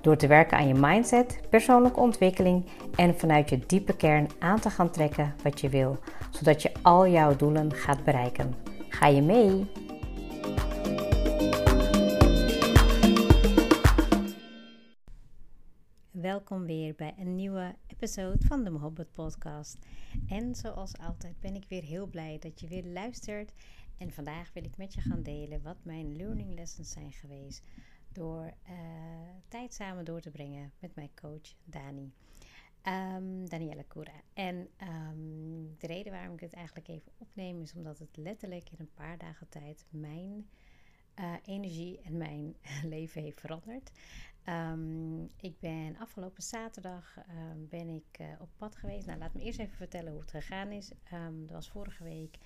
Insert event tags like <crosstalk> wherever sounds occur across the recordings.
Door te werken aan je mindset, persoonlijke ontwikkeling en vanuit je diepe kern aan te gaan trekken wat je wil, zodat je al jouw doelen gaat bereiken. Ga je mee? Welkom weer bij een nieuwe episode van de Mohabbat Podcast. En zoals altijd ben ik weer heel blij dat je weer luistert. En vandaag wil ik met je gaan delen wat mijn learning lessons zijn geweest door uh, tijd samen door te brengen met mijn coach Dani. Um, Danielle Cura. En um, de reden waarom ik het eigenlijk even opneem is omdat het letterlijk in een paar dagen tijd mijn uh, energie en mijn <laughs> leven heeft veranderd. Um, ik ben afgelopen zaterdag ben ik uh, op pad geweest. Nou, laat me eerst even vertellen hoe het gegaan is. dat was vorige week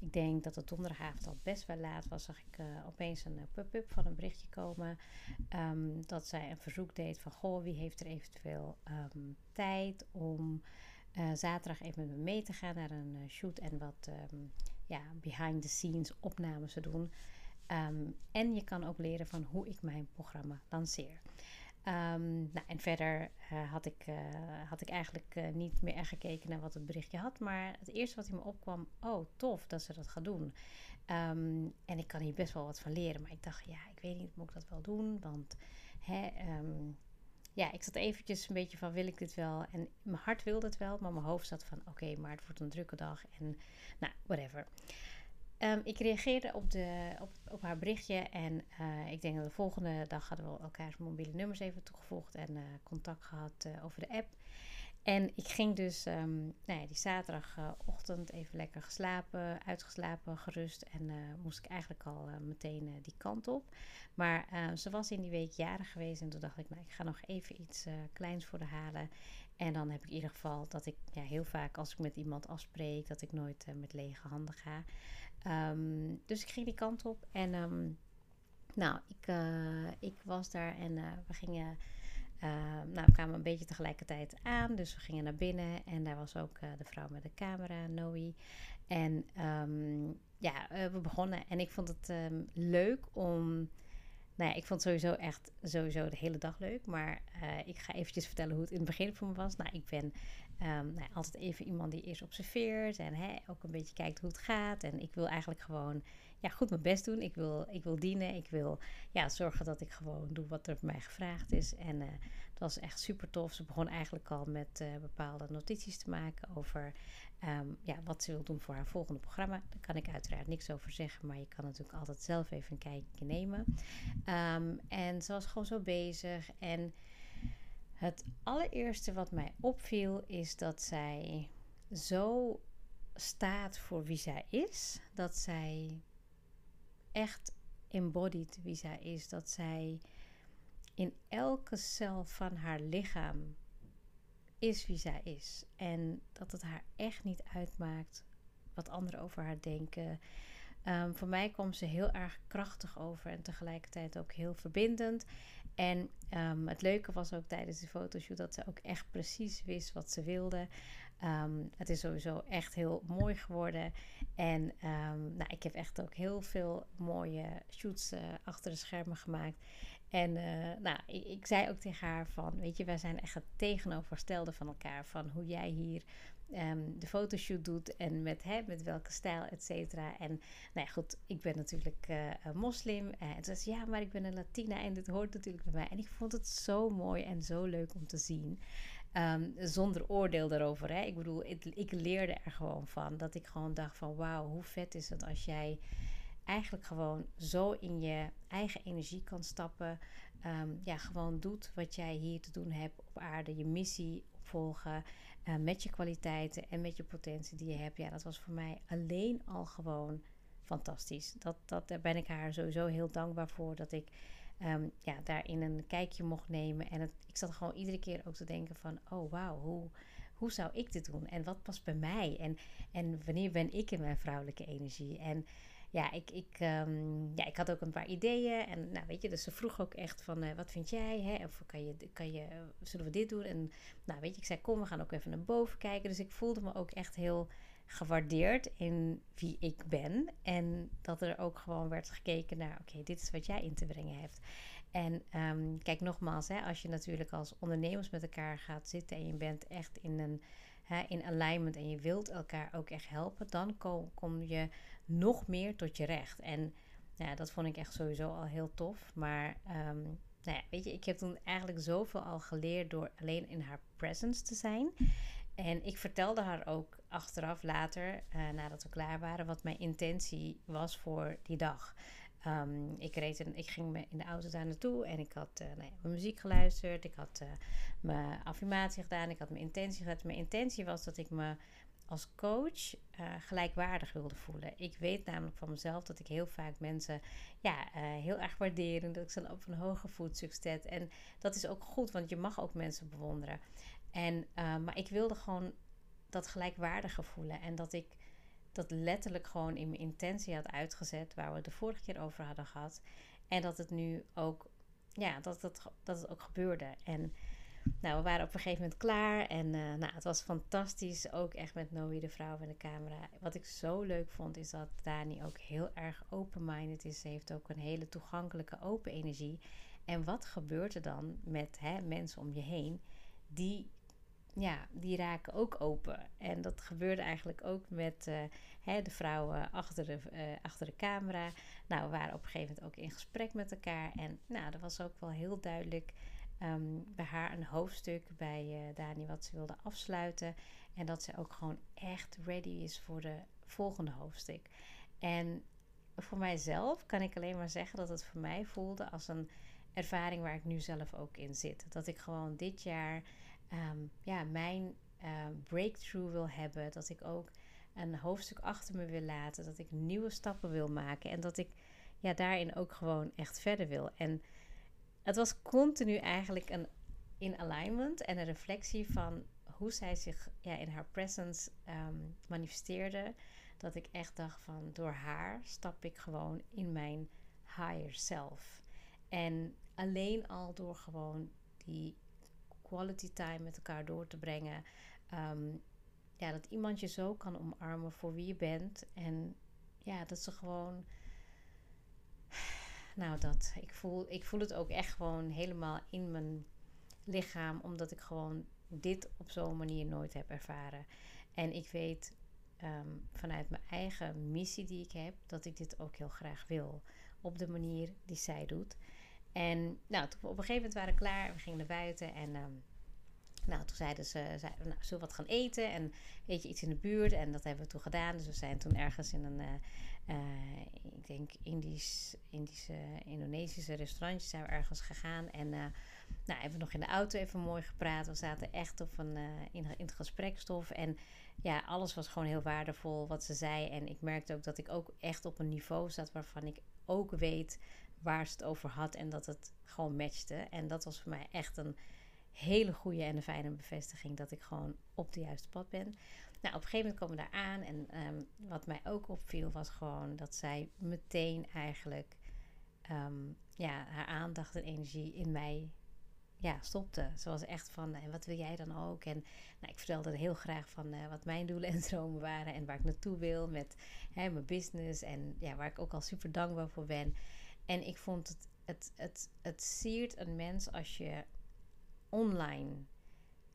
ik denk dat het donderdagavond al best wel laat was. Zag ik uh, opeens een uh, pop-up van een berichtje komen. Um, dat zij een verzoek deed van: Goh, wie heeft er eventueel um, tijd om uh, zaterdag even met me mee te gaan naar een shoot en wat um, ja, behind the scenes opnames te doen. en je kan ook leren van hoe ik mijn programma lanceer. Um, nou, en verder uh, had, ik, uh, had ik eigenlijk uh, niet meer echt gekeken naar wat het berichtje had. Maar het eerste wat in me opkwam, oh tof dat ze dat gaat doen. Um, en ik kan hier best wel wat van leren. Maar ik dacht, ja, ik weet niet, moet ik dat wel doen? Want hè, um, ja, ik zat eventjes een beetje van, wil ik dit wel? En mijn hart wilde het wel, maar mijn hoofd zat van, oké, maar het wordt een drukke dag. En nou, whatever. Um, ik reageerde op, de, op, op haar berichtje en uh, ik denk dat de volgende dag hadden we elkaars mobiele nummers even toegevoegd en uh, contact gehad uh, over de app. En ik ging dus um, nou ja, die zaterdagochtend even lekker geslapen, uitgeslapen, gerust. En moest ik eigenlijk al meteen die kant op. Maar ze was in die week jarig geweest en toen dacht ik, nou ik ga nog even iets kleins voor haar halen. En dan heb ik in ieder geval dat ik ja, heel vaak als ik met iemand afspreek, dat ik nooit met lege handen ga. Um, dus ik ging die kant op en um, nou, ik, uh, ik was daar en uh, we gingen, nou, we kwamen een beetje tegelijkertijd aan, dus we gingen naar binnen en daar was ook de vrouw met de camera, Noe. En um, ja, we begonnen en ik vond het leuk om nou ja, ik vond sowieso echt sowieso de hele dag leuk. Maar uh, ik ga eventjes vertellen hoe het in het begin voor me was. Nou, ik ben um, nou, altijd even iemand die eerst observeert. En hè, ook een beetje kijkt hoe het gaat. En ik wil eigenlijk gewoon ja, goed mijn best doen. Ik wil, ik wil dienen. Ik wil ja, zorgen dat ik gewoon doe wat er van mij gevraagd is. En uh, dat was echt super tof. Ze begon eigenlijk al met uh, bepaalde notities te maken over um, ja, wat ze wil doen voor haar volgende programma. Daar kan ik uiteraard niks over zeggen, maar je kan natuurlijk altijd zelf even een kijkje nemen. Um, en ze was gewoon zo bezig. En het allereerste wat mij opviel is dat zij zo staat voor wie zij is. Dat zij echt embodied wie zij is. Dat zij in elke cel van haar lichaam is wie zij is. En dat het haar echt niet uitmaakt wat anderen over haar denken. Um, voor mij kwam ze heel erg krachtig over en tegelijkertijd ook heel verbindend. En um, het leuke was ook tijdens de fotoshoot dat ze ook echt precies wist wat ze wilde. Um, het is sowieso echt heel mooi geworden. En um, nou, ik heb echt ook heel veel mooie shoots uh, achter de schermen gemaakt. En uh, nou, ik, ik, zei ook tegen haar van, weet je, wij zijn echt het tegenovergestelde van elkaar. Van hoe jij hier um, de fotoshoot doet en met, hè, met welke stijl, et cetera. En nou ja, goed, ik ben natuurlijk een moslim. Uh, en toen zei ja, maar ik ben een Latina en dit hoort natuurlijk bij mij. En ik vond het zo mooi en zo leuk om te zien. Um, zonder oordeel daarover. Hè. Ik bedoel, ik, leerde er gewoon van. Dat ik gewoon dacht van, wauw, hoe vet is het als jij eigenlijk gewoon zo in je eigen energie kan stappen. Um, ja, gewoon doet wat jij hier te doen hebt op aarde. Je missie opvolgen. Uh, met je kwaliteiten en met je potentie die je hebt. Ja, dat was voor mij alleen al gewoon fantastisch. Dat, dat, daar ben ik haar sowieso heel dankbaar voor. Dat ik um, ja, daarin een kijkje mocht nemen. En ik zat gewoon iedere keer ook te denken van, oh wauw, hoe, hoe zou ik dit doen? En wat past bij mij? En, en wanneer ben ik in mijn vrouwelijke energie? En ja, ik, ik, ehm, ja, ik had ook een paar ideeën. En nou, weet je, dus ze vroeg ook echt van, uh, wat vind jij? Hè? Of kan je, kan je, zullen we dit doen? En nou, weet je, ik zei, kom, we gaan ook even naar boven kijken. Dus ik voelde me ook echt heel gewaardeerd in wie ik ben. En dat er ook gewoon werd gekeken naar, oké, dit is wat jij in te brengen hebt. En um, kijk nogmaals, hè, als je natuurlijk als ondernemers met elkaar gaat zitten en je bent echt in een in alignment en je wilt elkaar ook echt helpen, dan kom, kom je nog meer tot je recht. En ja, dat vond ik echt sowieso al heel tof. Maar um, nou ja, weet je, ik heb toen eigenlijk zoveel al geleerd door alleen in haar presence te zijn. En ik vertelde haar ook achteraf later, uh, nadat we klaar waren, wat mijn intentie was voor die dag. Um, ik, reed en ik ging in de auto daar naartoe en ik had uh, nou ja, mijn muziek geluisterd. Ik had uh, mijn affirmatie gedaan. Ik had mijn intentie gezet. Mijn intentie was dat ik me als coach uh, gelijkwaardig wilde voelen. Ik weet namelijk van mezelf dat ik heel vaak mensen ja, heel erg waarderen. Dat ik ze op een hoger voetstuk zet. En dat is ook goed, want je mag ook mensen bewonderen. En, maar ik wilde gewoon dat gelijkwaardige voelen. En dat ik dat letterlijk gewoon in mijn intentie had uitgezet, waar we het de vorige keer over hadden gehad. En dat het nu ook, ja, dat het, dat het ook gebeurde. En nou, we waren op een gegeven moment klaar. En uh, nou, het was fantastisch. Ook echt met Noe, de vrouw en de camera. Wat ik zo leuk vond, is dat Dani ook heel erg open-minded is. Ze heeft ook een hele toegankelijke, open energie. En wat gebeurt er dan met hè, mensen om je heen die ja, die raken ook open. En dat gebeurde eigenlijk ook met uh, hè, de vrouwen achter de, uh, achter de camera. Nou, we waren op een gegeven moment ook in gesprek met elkaar. En nou, er was ook wel heel duidelijk um, bij haar een hoofdstuk bij uh, Dani wat ze wilde afsluiten. En dat ze ook gewoon echt ready is voor de volgende hoofdstuk. En voor mijzelf kan ik alleen maar zeggen dat het voor mij voelde als een ervaring waar ik nu zelf ook in zit. Dat ik gewoon dit jaar um, ja, mijn uh, breakthrough wil hebben. Dat ik ook een hoofdstuk achter me wil laten. Dat ik nieuwe stappen wil maken. En dat ik ja, daarin ook gewoon echt verder wil. En het was continu eigenlijk een in alignment en een reflectie van hoe zij zich ja, in haar presence um, manifesteerde. Dat ik echt dacht van door haar stap ik gewoon in mijn higher self. En alleen al door gewoon die quality time met elkaar door te brengen. Ehm, ja, dat iemand je zo kan omarmen voor wie je bent. En ja, dat ze gewoon. Nou, dat. Ik voel, ik voel het ook echt gewoon helemaal in mijn lichaam, omdat ik gewoon dit op zo'n manier nooit heb ervaren. En ik weet ehm, vanuit mijn eigen missie die ik heb, dat ik dit ook heel graag wil. Op de manier die zij doet. En nou, op een gegeven moment waren we klaar. We gingen naar buiten en um, nou, toen zeiden ze, zeiden, nou, zullen wat gaan eten? En weet je, iets in de buurt. En dat hebben we toen gedaan. Dus we zijn toen ergens in een, uh, uh, ik denk, Indisch, Indische, Indonesische restaurantje zijn we ergens gegaan. En uh, nou, hebben we nog in de auto even mooi gepraat. We zaten echt op een, in, in het gesprekstof. En ja, alles was gewoon heel waardevol wat ze zei. En ik merkte ook dat ik ook echt op een niveau zat waarvan ik ook weet waar ze het over had en dat het gewoon matchte. En dat was voor mij echt een hele goede en een fijne bevestiging dat ik gewoon op de juiste pad ben. Nou, op een gegeven moment komen we daar aan en um, wat mij ook opviel was gewoon dat zij meteen eigenlijk um, ja, haar aandacht en energie in mij ja, stopte. Ze was echt van, en wat wil jij dan ook? En nou, ik vertelde heel graag van uh, wat mijn doelen en <laughs> dromen waren en waar ik naartoe wil met hè, mijn business en ja, waar ik ook al super dankbaar voor ben. En ik vond het, het, het, het siert een mens als je online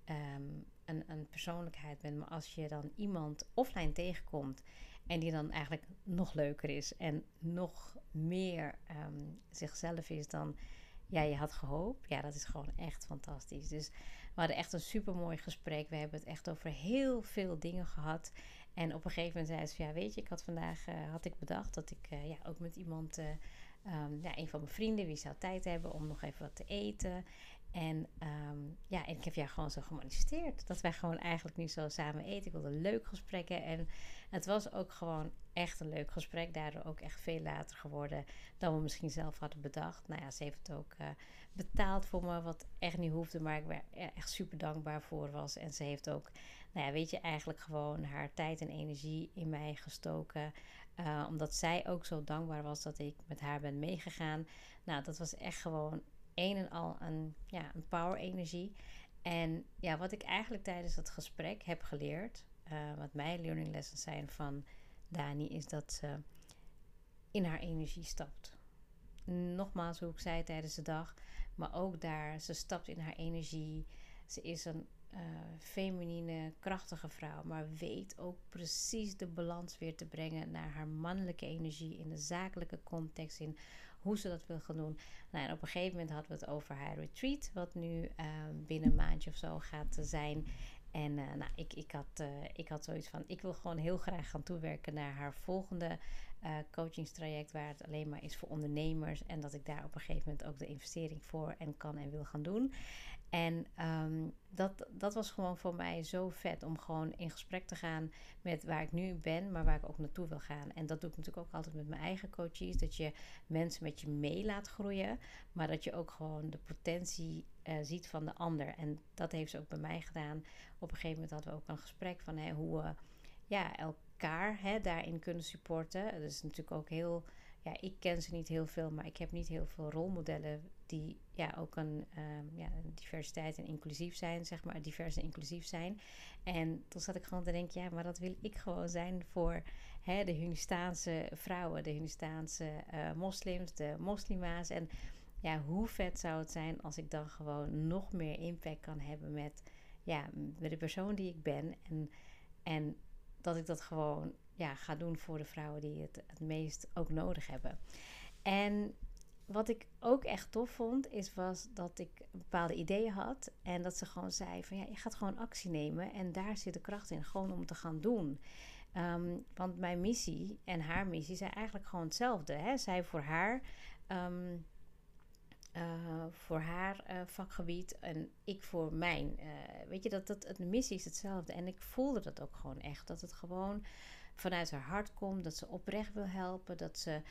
um, een, een persoonlijkheid bent, maar als je dan iemand offline tegenkomt en die dan eigenlijk nog leuker is en nog meer um, zichzelf is dan jij je had gehoopt, ja, dat is gewoon echt fantastisch. Dus we hadden echt een super mooi gesprek. We hebben het echt over heel veel dingen gehad. En op een gegeven moment zei ze: Ja, weet je, ik had vandaag uh, had ik bedacht dat ik uh, ja, ook met iemand. Uh, um, ja, een van mijn vrienden, wie zou tijd hebben om nog even wat te eten. En ehm, ja, en ik heb jou gewoon zo gemanifesteerd. Dat wij gewoon eigenlijk nu zo samen eten. Ik wilde leuk gesprekken. En het was ook gewoon echt een leuk gesprek. Daardoor ook echt veel later geworden dan we misschien zelf hadden bedacht. Nou ja, ze heeft het ook uh, betaald voor me. Wat echt niet hoefde, maar ik er echt super dankbaar voor was. En ze heeft ook, nou ja, weet je, eigenlijk gewoon haar tijd en energie in mij gestoken. Uh, omdat zij ook zo dankbaar was dat ik met haar ben meegegaan. Nou, dat was echt gewoon een en al een, ja, een power energie. En ja, wat ik eigenlijk tijdens dat gesprek heb geleerd, uh, wat mijn learning lessons zijn van Dani, is dat ze in haar energie stapt. Nogmaals, hoe ik zei tijdens de dag, maar ook daar, ze stapt in haar energie. Ze is een uh, feminine, krachtige vrouw, maar weet ook precies de balans weer te brengen naar haar mannelijke energie in de zakelijke context, in hoe ze dat wil gaan doen. Nou, en op een gegeven moment hadden we het over haar retreat, wat nu uh, binnen een maandje of zo gaat zijn. En uh, nou, ik, ik, had, uh, ik had zoiets van: ik wil gewoon heel graag gaan toewerken naar haar volgende uh, coachingstraject, waar het alleen maar is voor ondernemers. En dat ik daar op een gegeven moment ook de investering voor en kan en wil gaan doen. En um, dat, dat was gewoon voor mij zo vet om gewoon in gesprek te gaan met waar ik nu ben, maar waar ik ook naartoe wil gaan. En dat doe ik natuurlijk ook altijd met mijn eigen coaches. Dat je mensen met je mee laat groeien, maar dat je ook gewoon de potentie uh, ziet van de ander. En dat heeft ze ook bij mij gedaan. Op een gegeven moment hadden we ook een gesprek van hey, hoe we ja, elkaar hè, daarin kunnen supporten. Dat is natuurlijk ook heel ja, ik ken ze niet heel veel, maar ik heb niet heel veel rolmodellen die ja, ook een um, ja, diversiteit en inclusief zijn, zeg maar, divers en inclusief zijn. En toen zat ik gewoon te denken, ja, maar dat wil ik gewoon zijn voor hè, de Hunistaanse vrouwen, de Hunistaanse uh, moslims, de moslima's. En ja, hoe vet zou het zijn als ik dan gewoon nog meer impact kan hebben met, ja, met de persoon die ik ben. En, en dat ik dat gewoon ja, ga doen voor de vrouwen die het het meest ook nodig hebben. En wat ik ook echt tof vond, is was dat ik bepaalde ideeën had. En dat ze gewoon zei van ja, je gaat gewoon actie nemen. En daar zit de kracht in, gewoon om te gaan doen. Um, want mijn missie en haar missie zijn eigenlijk gewoon hetzelfde. Hè? Zij voor haar, um, uh, voor haar uh, vakgebied en ik voor mijn. Uh, weet je, dat, dat het, missie is hetzelfde. En ik voelde dat ook gewoon echt. Dat het gewoon vanuit haar hart komt. Dat ze oprecht wil helpen. Dat ze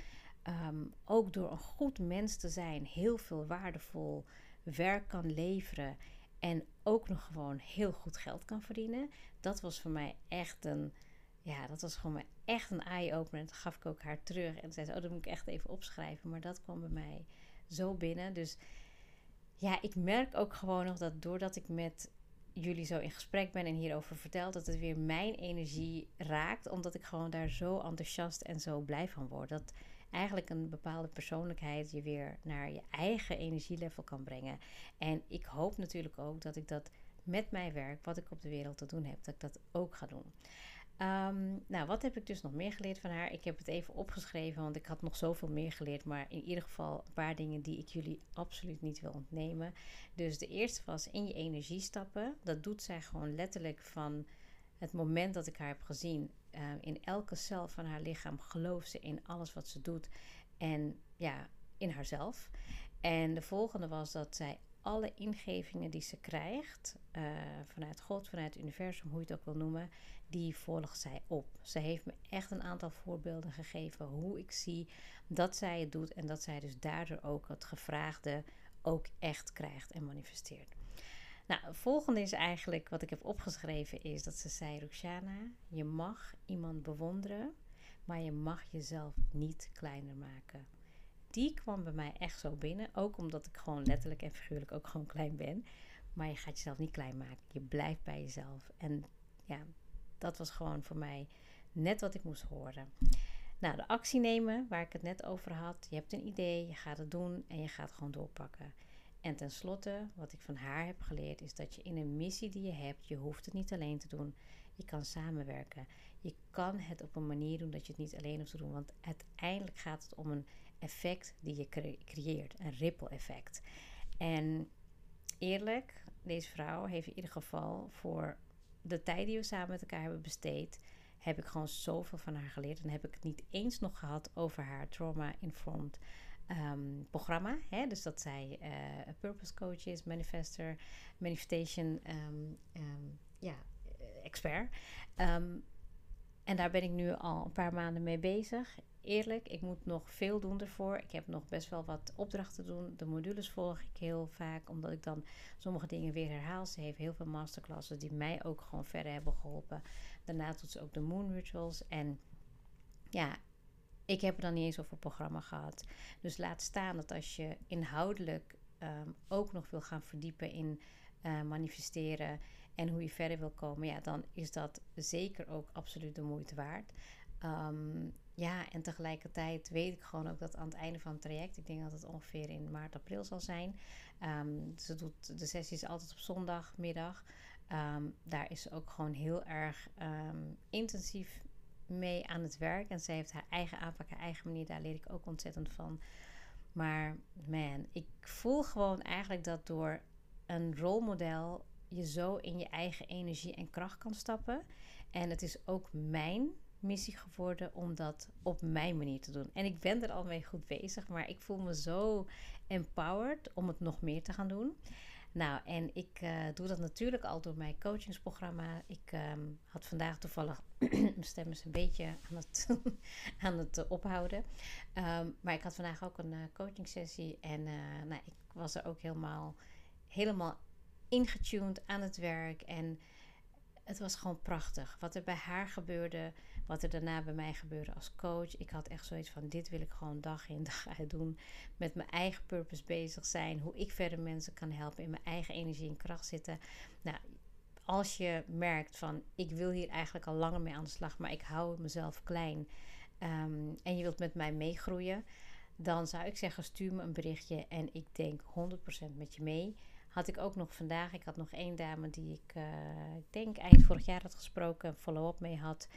um, ook door een goed mens te zijn heel veel waardevol werk kan leveren. En ook nog gewoon heel goed geld kan verdienen. Dat was voor mij echt een. Ja, dat was gewoon echt een eye-opener. Dat gaf ik ook haar terug. En zei ze, oh, dat moet ik echt even opschrijven. Maar dat kwam bij mij zo binnen. Dus ja, ik merk ook gewoon nog dat doordat ik met jullie zo in gesprek ben en hierover vertel, dat het weer mijn energie raakt. Omdat ik gewoon daar zo enthousiast en zo blij van word. Dat eigenlijk een bepaalde persoonlijkheid je weer naar je eigen energielevel kan brengen. En ik hoop natuurlijk ook dat ik dat met mijn werk, wat ik op de wereld te doen heb, dat ik dat ook ga doen. Um, nou, wat heb ik dus nog meer geleerd van haar? Ik heb het even opgeschreven, want ik had nog zoveel meer geleerd. Maar in ieder geval een paar dingen die ik jullie absoluut niet wil ontnemen. Dus de eerste was in je energie stappen. Dat doet zij gewoon letterlijk van het moment dat ik haar heb gezien. Uh, in elke cel van haar lichaam gelooft ze in alles wat ze doet. En ja, in haarzelf. En de volgende was dat zij alle ingevingen die ze krijgt, uh, vanuit God, vanuit het universum, hoe je het ook wil noemen, die volgt zij op. Ze heeft me echt een aantal voorbeelden gegeven hoe ik zie dat zij het doet en dat zij dus daardoor ook het gevraagde ook echt krijgt en manifesteert. Nou, het volgende is eigenlijk wat ik heb opgeschreven is dat ze zei, Roxana, je mag iemand bewonderen, maar je mag jezelf niet kleiner maken. Die kwam bij mij echt zo binnen, ook omdat ik gewoon letterlijk en figuurlijk ook gewoon klein ben. Maar je gaat jezelf niet klein maken. Je blijft bij jezelf. En ja, dat was gewoon voor mij net wat ik moest horen. Nou, de actie nemen, waar ik het net over had. Je hebt een idee, je gaat het doen en je gaat gewoon doorpakken. En tenslotte, wat ik van haar heb geleerd, is dat je in een missie die je hebt, je hoeft het niet alleen te doen. Je kan samenwerken. Je kan het op een manier doen dat je het niet alleen hoeft te doen. Want uiteindelijk gaat het om een effect die je creëert, een ripple effect. En eerlijk, deze vrouw heeft in ieder geval voor de tijd die we samen met elkaar hebben besteed, heb ik gewoon zoveel van haar geleerd. En heb ik het niet eens nog gehad over haar trauma-informed ehm, programma. Hè? Dus dat zij uh, purpose coach is, manifester, manifestation um, ja, expert. en daar ben ik nu al een paar maanden mee bezig eerlijk, ik moet nog veel doen ervoor. Ik heb nog best wel wat opdrachten te doen. De modules volg ik heel vaak, omdat ik dan sommige dingen weer herhaal. Ze heeft heel veel masterclasses die mij ook gewoon verder hebben geholpen. Daarna doet ze ook de Moon Rituals. En ja, ik heb er dan niet eens over programma gehad. Dus laat staan dat als je inhoudelijk ehm, ook nog wil gaan verdiepen in uh, manifesteren en hoe je verder wil komen, ja, dan is dat zeker ook absoluut de moeite waard. Ehm, ja, en tegelijkertijd weet ik gewoon ook dat aan het einde van het traject, ik denk dat het ongeveer in maart, april zal zijn. Um, ze doet de sessies altijd op zondagmiddag. Um, daar is ze ook gewoon heel erg intensief mee aan het werk. En ze heeft haar eigen aanpak, haar eigen manier. Daar leer ik ook ontzettend van. Maar man, ik voel gewoon eigenlijk dat door een rolmodel je zo in je eigen energie en kracht kan stappen. En het is ook mijn missie geworden om dat op mijn manier te doen. En ik ben er al mee goed bezig, maar ik voel me zo empowered om het nog meer te gaan doen. Nou, en ik uh, doe dat natuurlijk al door mijn coachingsprogramma. Ik um, had vandaag toevallig, <clears throat> mijn stem is een beetje aan het, <laughs> aan het uh, ophouden. Um, maar ik had vandaag ook een uh, coaching sessie en nou, ik was er ook helemaal, helemaal ingetuned aan het werk. En het was gewoon prachtig. Wat er bij haar gebeurde, wat er daarna bij mij gebeurde als coach. Ik had echt zoiets van: dit wil ik gewoon dag in <laughs> dag uit doen. Met mijn eigen purpose bezig zijn. Hoe ik verder mensen kan helpen. In mijn eigen energie en kracht zitten. Nou, als je merkt van: ik wil hier eigenlijk al langer mee aan de slag, maar ik hou mezelf klein. Um, en je wilt met mij meegroeien. Dan zou ik zeggen: stuur me een berichtje en ik denk 100% met je mee had ik ook nog vandaag. Ik had nog één dame die ik, ik denk eind vorig jaar had gesproken, follow-up mee had.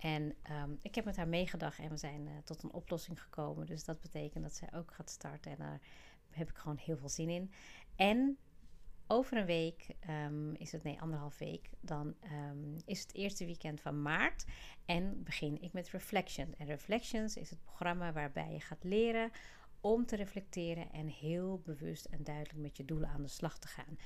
En um, ik heb met haar meegedacht en we zijn uh, tot een oplossing gekomen. Dus dat betekent dat zij ook gaat starten. En daar heb ik gewoon heel veel zin in. En over een week um, is het, nee, anderhalf week, dan um, is het eerste weekend van maart. En begin ik met Reflection. En Reflections is het programma waarbij je gaat leren om te reflecteren en heel bewust en duidelijk met je doelen aan de slag te gaan.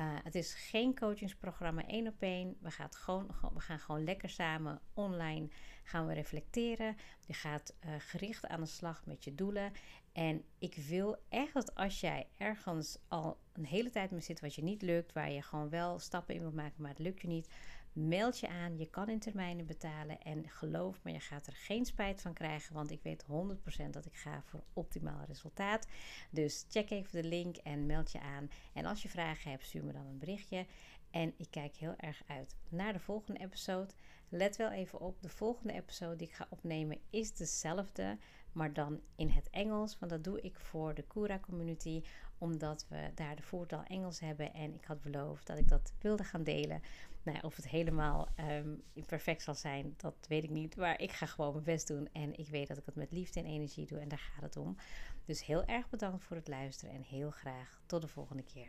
Uh, het is geen coachingsprogramma één op één. We, gaan gewoon, we gaan gewoon lekker samen online gaan we reflecteren. Je gaat uh, gericht aan de slag met je doelen. En ik wil echt dat als jij ergens al een hele tijd mee zit wat je niet lukt, waar je gewoon wel stappen in wil maken, maar het lukt je niet, Meld je aan, je kan in termijnen betalen en geloof me, je gaat er geen spijt van krijgen, want ik weet 100% dat ik ga voor optimaal resultaat. Dus check even de link en meld je aan. En als je vragen hebt, stuur me dan een berichtje. En ik kijk heel erg uit naar de volgende episode. Let wel even op, de volgende episode die ik ga opnemen is dezelfde, maar dan in het Engels. Want dat doe ik voor de Kura community, omdat we daar de voertaal Engels hebben. En ik had beloofd dat ik dat wilde gaan delen. Nou, of het helemaal um, perfect zal zijn, dat weet ik niet. Maar ik ga gewoon mijn best doen. En ik weet dat ik het met liefde en energie doe. En daar gaat het om. Dus heel erg bedankt voor het luisteren. En heel graag tot de volgende keer.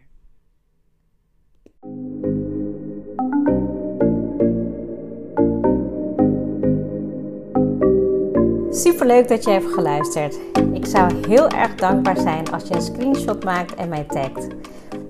Super leuk dat je hebt geluisterd. Ik zou heel erg dankbaar zijn als je een screenshot maakt en mij tagt.